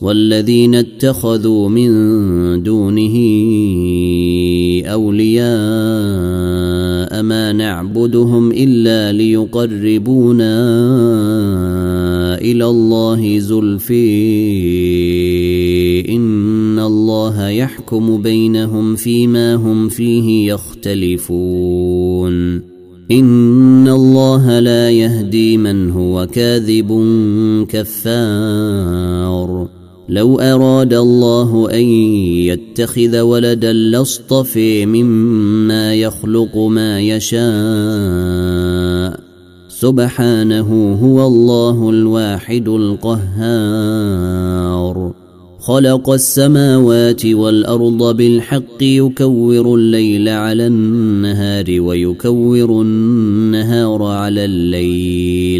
والذين اتخذوا من دونه أولياء ما نعبدهم إلا ليقربونا إلى الله زلفي إن الله يحكم بينهم فيما هم فيه يختلفون إن الله لا يهدي من هو كاذب كفار لو أراد الله أن يتخذ ولدا لاصطفي مما يخلق ما يشاء. سبحانه هو الله الواحد القهار. خلق السماوات والأرض بالحق يكور الليل على النهار ويكور النهار على الليل.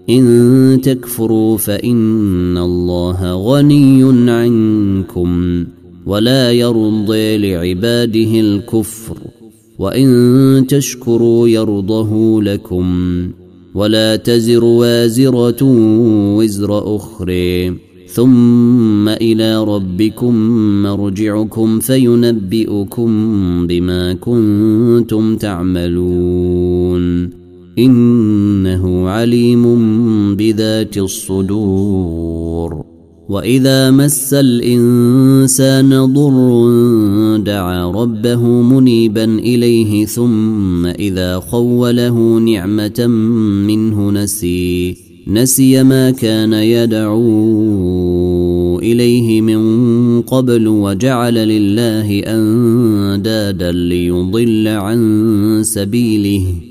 إن تكفروا فإن الله غني عنكم ولا يرضي لعباده الكفر وإن تشكروا يرضه لكم ولا تزر وازرة وزر أخرى ثم إلى ربكم مرجعكم فينبئكم بما كنتم تعملون إنه عليم بذات الصدور. وإذا مس الإنسان ضر دعا ربه منيبا إليه ثم إذا خوله نعمة منه نسي. نسي ما كان يدعو إليه من قبل وجعل لله أندادا ليضل عن سبيله.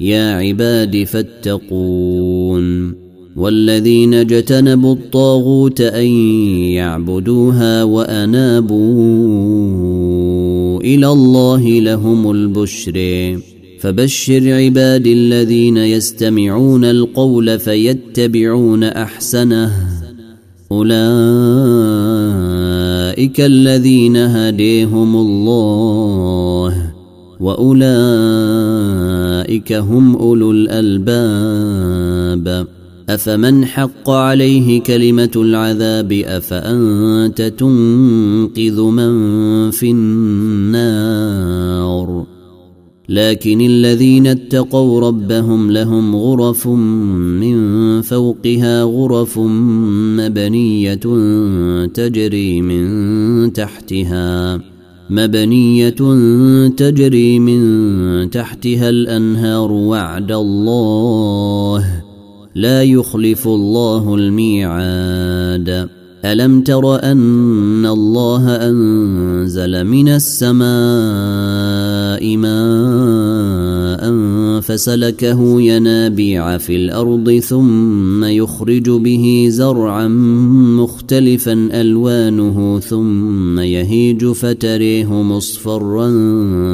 يا عباد فاتقون والذين اجتنبوا الطاغوت أن يعبدوها وأنابوا إلى الله لهم البشر. فبشر عبادي الذين يستمعون القول فيتبعون أحسنه. أولئك الذين هديهم الله. واولئك هم اولو الالباب افمن حق عليه كلمه العذاب افانت تنقذ من في النار لكن الذين اتقوا ربهم لهم غرف من فوقها غرف مبنيه تجري من تحتها مبنية تجري من تحتها الأنهار وعد الله. لا يخلف الله الميعاد. ألم تر أن الله أنزل من السماء ماء فسلكه ينابيع في الأرض ثم يخرج به زرعا مختلفا ألوانه ثم يهيج فتريه مصفرا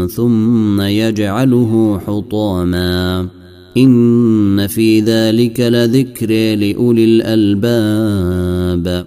ثم يجعله حطاما. إن في ذلك لذكر لأولي الألباب.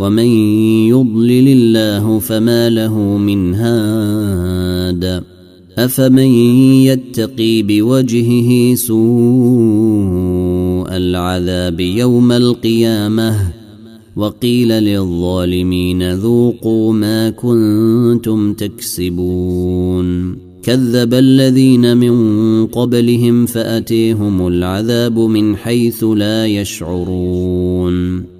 ومن يضلل الله فما له من هاد افمن يتقي بوجهه سوء العذاب يوم القيامه وقيل للظالمين ذوقوا ما كنتم تكسبون كذب الذين من قبلهم فاتيهم العذاب من حيث لا يشعرون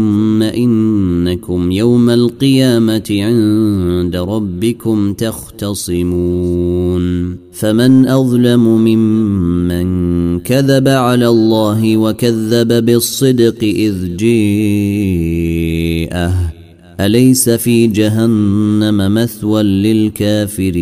انكم يوم القيامة عند ربكم تختصمون. فمن أظلم ممن كذب على الله وكذب بالصدق إذ جيءه. أليس في جهنم مثوى للكافرين؟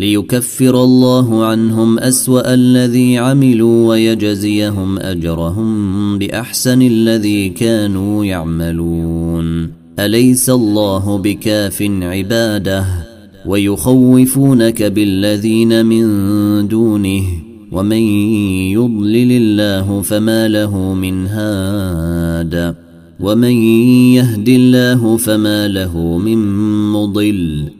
ليكفر الله عنهم أسوأ الذي عملوا ويجزيهم أجرهم بأحسن الذي كانوا يعملون. أليس الله بكاف عباده ويخوفونك بالذين من دونه؟ ومن يضلل الله فما له من هاد. ومن يهد الله فما له من مضل.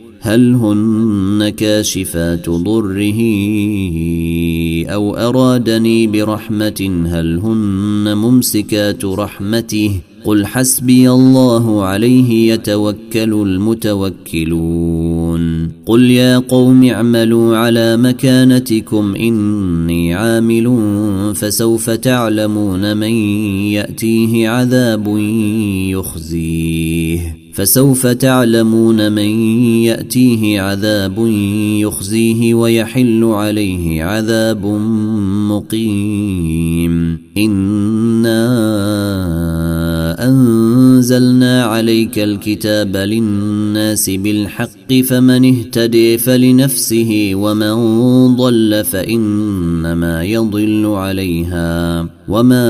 هل هن كاشفات ضره أو أرادني برحمة؟ هل هن ممسكات رحمته؟ قل حسبي الله عليه يتوكل المتوكلون. قل يا قوم اعملوا على مكانتكم إني عامل فسوف تعلمون من يأتيه عذاب يخزيه. فسوف تعلمون من يأتيه عذاب يخزيه ويحل عليه عذاب مقيم. إنا أنزلنا عليك الكتاب للناس بالحق فمن اهتدي فلنفسه ومن ضل فإنما يضل عليها. وما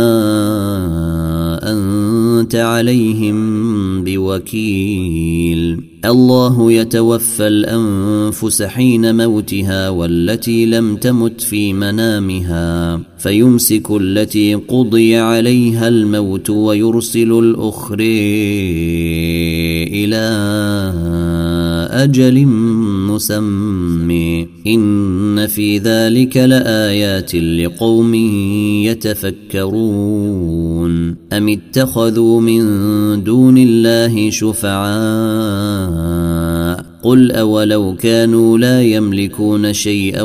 أنت عليهم بوكيل. الله يتوفى الأنفس حين موتها والتي لم تمت في منامها فيمسك التي قضي عليها الموت ويرسل الآخر إلى أجل مسمي إن في ذلك لآيات لقوم يتفكرون. أم اتخذوا من دون الله شفعاء؟ قل أولو كانوا لا يملكون شيئا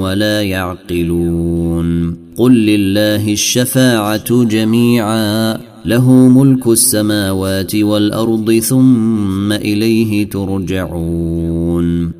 ولا يعقلون. قل لله الشفاعة جميعا. له ملك السماوات والأرض ثم إليه ترجعون.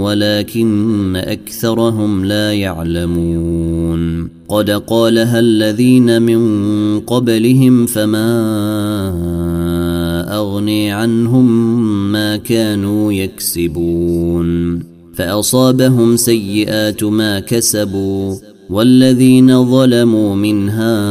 ولكن أكثرهم لا يعلمون. قد قالها الذين من قبلهم فما أغني عنهم ما كانوا يكسبون. فأصابهم سيئات ما كسبوا. والذين ظلموا من هؤلاء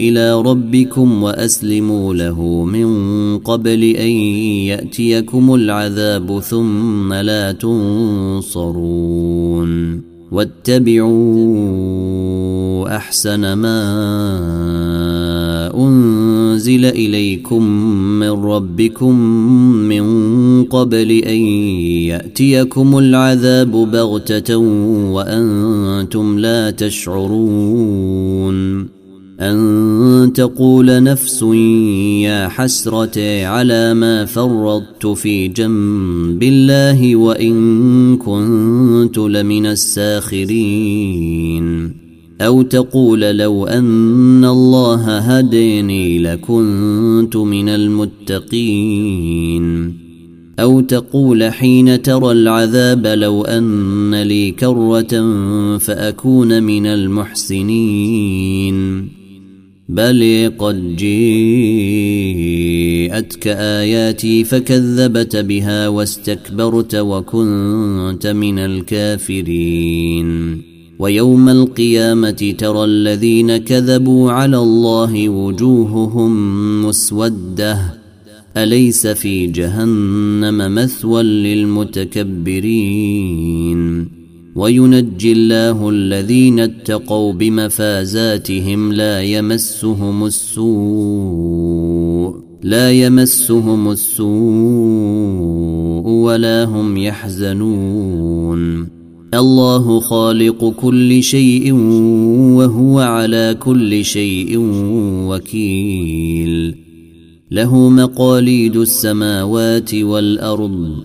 إلى ربكم وأسلموا له من قبل أن يأتيكم العذاب ثم لا تنصرون واتبعوا أحسن ما أنزل إليكم من ربكم من قبل أن يأتيكم العذاب بغتة وأنتم لا تشعرون أن تقول نفس يا حسرة على ما فرطت في جنب الله وإن كنت لمن الساخرين. أو تقول لو أن الله هديني لكنت من المتقين. أو تقول حين ترى العذاب لو أن لي كرة فأكون من المحسنين. بل قد جيءتك آياتي فكذبت بها واستكبرت وكنت من الكافرين. ويوم القيامة ترى الذين كذبوا على الله وجوههم مسودة. أليس في جهنم مثوى للمتكبرين؟ وينجي الله الذين اتقوا بمفازاتهم لا يمسهم السوء لا يمسهم السوء ولا هم يحزنون. الله خالق كل شيء وهو على كل شيء وكيل. له مقاليد السماوات والأرض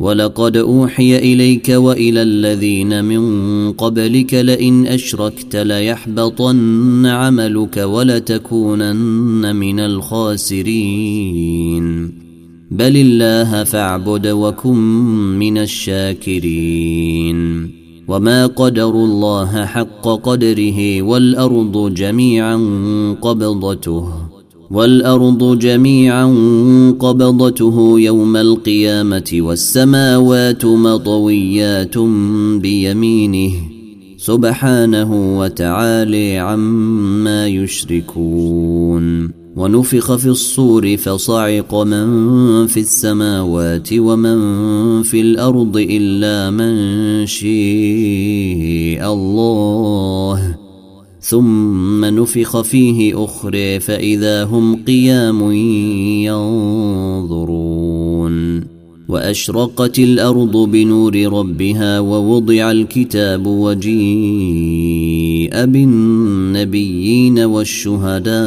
ولقد اوحي اليك والى الذين من قبلك لئن اشركت ليحبطن عملك ولتكونن من الخاسرين بل الله فاعبد وكن من الشاكرين وما قدروا الله حق قدره والارض جميعا قبضته والأرض جميعا قبضته يوم القيامة والسماوات مطويات بيمينه سبحانه وتعالي عما يشركون. ونفخ في الصور فصعق من في السماوات ومن في الأرض إلا من شيء الله. ثم نفخ فيه أخرى فإذا هم قيام ينظرون. وأشرقت الأرض بنور ربها ووضع الكتاب وجيء بالنبيين والشهداء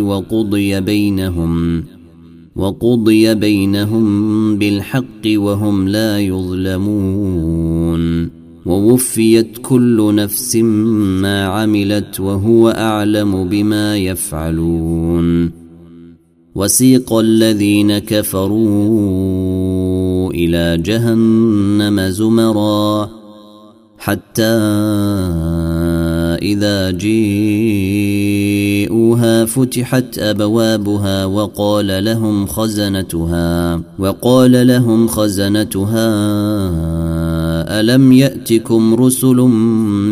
وقضي بينهم وقضي بينهم بالحق وهم لا يظلمون. ووفيت كل نفس ما عملت وهو أعلم بما يفعلون. وسيق الذين كفروا إلى جهنم زمرا حتى إذا جيءوها فتحت أبوابها وقال لهم خزنتها وقال لهم خزنتها ألم يأتكم رسل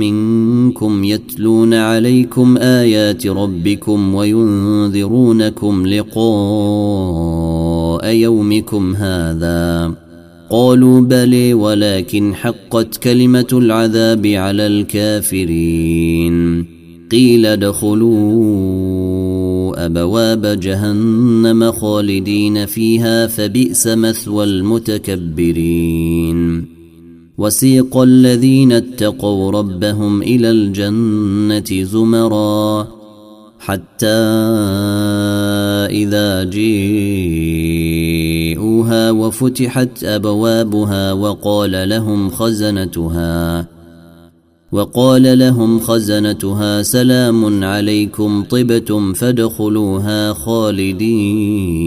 منكم يتلون عليكم آيات ربكم وينذرونكم لقاء يومكم هذا قالوا بلي ولكن حقت كلمة العذاب على الكافرين قيل ادخلوا أبواب جهنم خالدين فيها فبئس مثوى المتكبرين وسيق الذين اتقوا ربهم إلى الجنة زمرا حتى إذا جيءوها وفتحت أبوابها وقال لهم خزنتها وقال لهم خزنتها سلام عليكم طبتم فادخلوها خالدين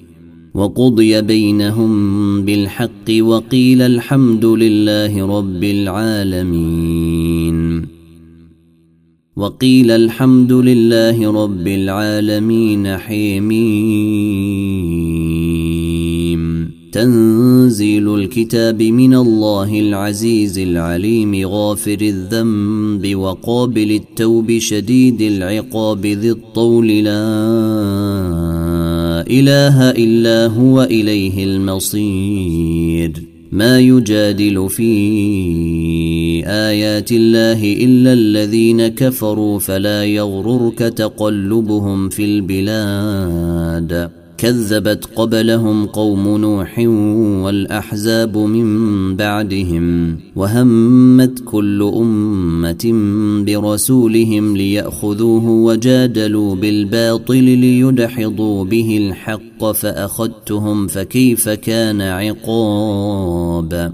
وقضي بينهم بالحق وقيل الحمد لله رب العالمين. وقيل الحمد لله رب العالمين حميم. تنزيل الكتاب من الله العزيز العليم غافر الذنب وقابل التوب شديد العقاب ذي الطول لا إله إلا هو إليه المصير. ما يجادل في آيات الله إلا الذين كفروا فلا يغررك تقلبهم في البلاد. كذبت قبلهم قوم نوح والأحزاب من بعدهم وهمت كل أمة برسولهم ليأخذوه وجادلوا بالباطل ليدحضوا به الحق فأخذتهم فكيف كان عقاب